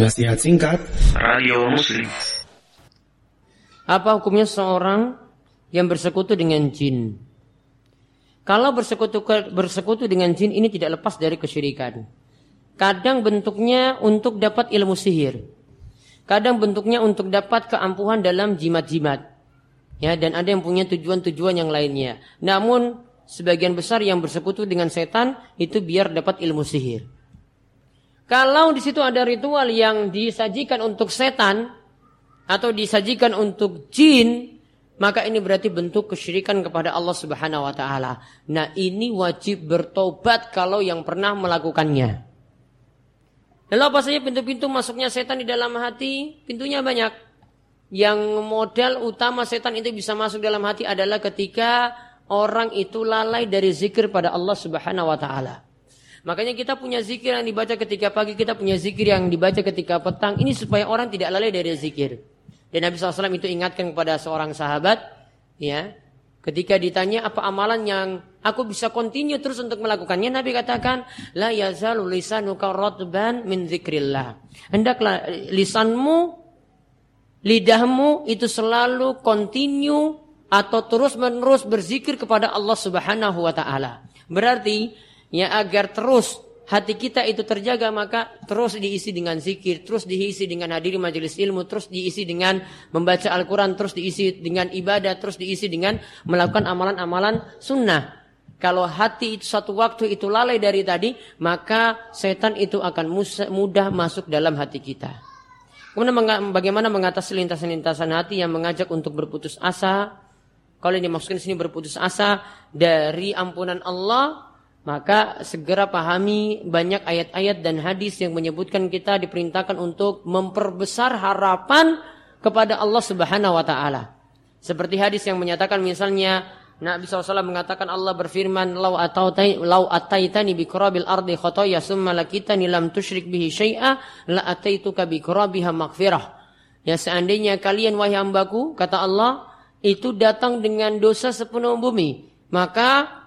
Nasihat singkat Radio Muslim Apa hukumnya seorang yang bersekutu dengan jin? Kalau bersekutu bersekutu dengan jin ini tidak lepas dari kesyirikan. Kadang bentuknya untuk dapat ilmu sihir. Kadang bentuknya untuk dapat keampuhan dalam jimat-jimat. Ya, dan ada yang punya tujuan-tujuan yang lainnya. Namun sebagian besar yang bersekutu dengan setan itu biar dapat ilmu sihir. Kalau di situ ada ritual yang disajikan untuk setan atau disajikan untuk jin, maka ini berarti bentuk kesyirikan kepada Allah Subhanahu wa taala. Nah, ini wajib bertobat kalau yang pernah melakukannya. Lalu apa saja pintu-pintu masuknya setan di dalam hati? Pintunya banyak. Yang modal utama setan itu bisa masuk dalam hati adalah ketika orang itu lalai dari zikir pada Allah Subhanahu wa taala. Makanya kita punya zikir yang dibaca ketika pagi, kita punya zikir yang dibaca ketika petang. Ini supaya orang tidak lalai dari zikir. Dan Nabi SAW itu ingatkan kepada seorang sahabat, ya, ketika ditanya apa amalan yang aku bisa continue terus untuk melakukannya, Nabi katakan, la yazalu lisanuka ratban min zikrillah. Hendaklah lisanmu, lidahmu itu selalu continue atau terus menerus berzikir kepada Allah Subhanahu wa taala. Berarti ya agar terus hati kita itu terjaga maka terus diisi dengan zikir, terus diisi dengan hadiri majelis ilmu, terus diisi dengan membaca Al-Quran, terus diisi dengan ibadah, terus diisi dengan melakukan amalan-amalan sunnah. Kalau hati itu satu waktu itu lalai dari tadi, maka setan itu akan mudah masuk dalam hati kita. Kemudian bagaimana mengatasi lintasan-lintasan hati yang mengajak untuk berputus asa? Kalau ini maksudnya sini berputus asa dari ampunan Allah, maka segera pahami banyak ayat-ayat dan hadis yang menyebutkan kita diperintahkan untuk memperbesar harapan kepada Allah Subhanahu wa taala. Seperti hadis yang menyatakan misalnya Nabi SAW mengatakan Allah berfirman lau atautai lau ataitani bi qurabil ardi khotoya summa lakitani lam tusyrik bihi syai'a la ataituka bi qurabiha. Ya seandainya kalian wahai hambaku kata Allah itu datang dengan dosa sepenuh bumi maka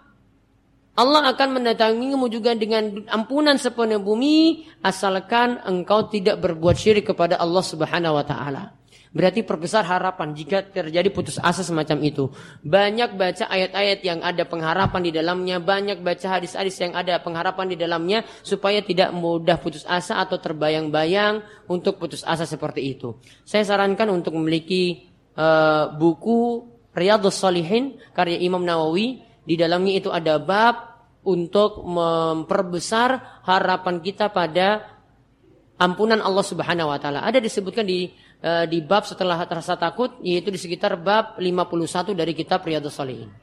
Allah akan mendatangimu juga dengan ampunan sepenuh bumi asalkan engkau tidak berbuat syirik kepada Allah Subhanahu wa taala. Berarti perbesar harapan jika terjadi putus asa semacam itu. Banyak baca ayat-ayat yang ada pengharapan di dalamnya, banyak baca hadis-hadis yang ada pengharapan di dalamnya supaya tidak mudah putus asa atau terbayang-bayang untuk putus asa seperti itu. Saya sarankan untuk memiliki uh, buku Riyadhus Salihin karya Imam Nawawi di dalamnya itu ada bab untuk memperbesar harapan kita pada ampunan Allah Subhanahu wa taala. Ada disebutkan di uh, di bab setelah rasa takut yaitu di sekitar bab 51 dari kitab Riyadhus Shalihin.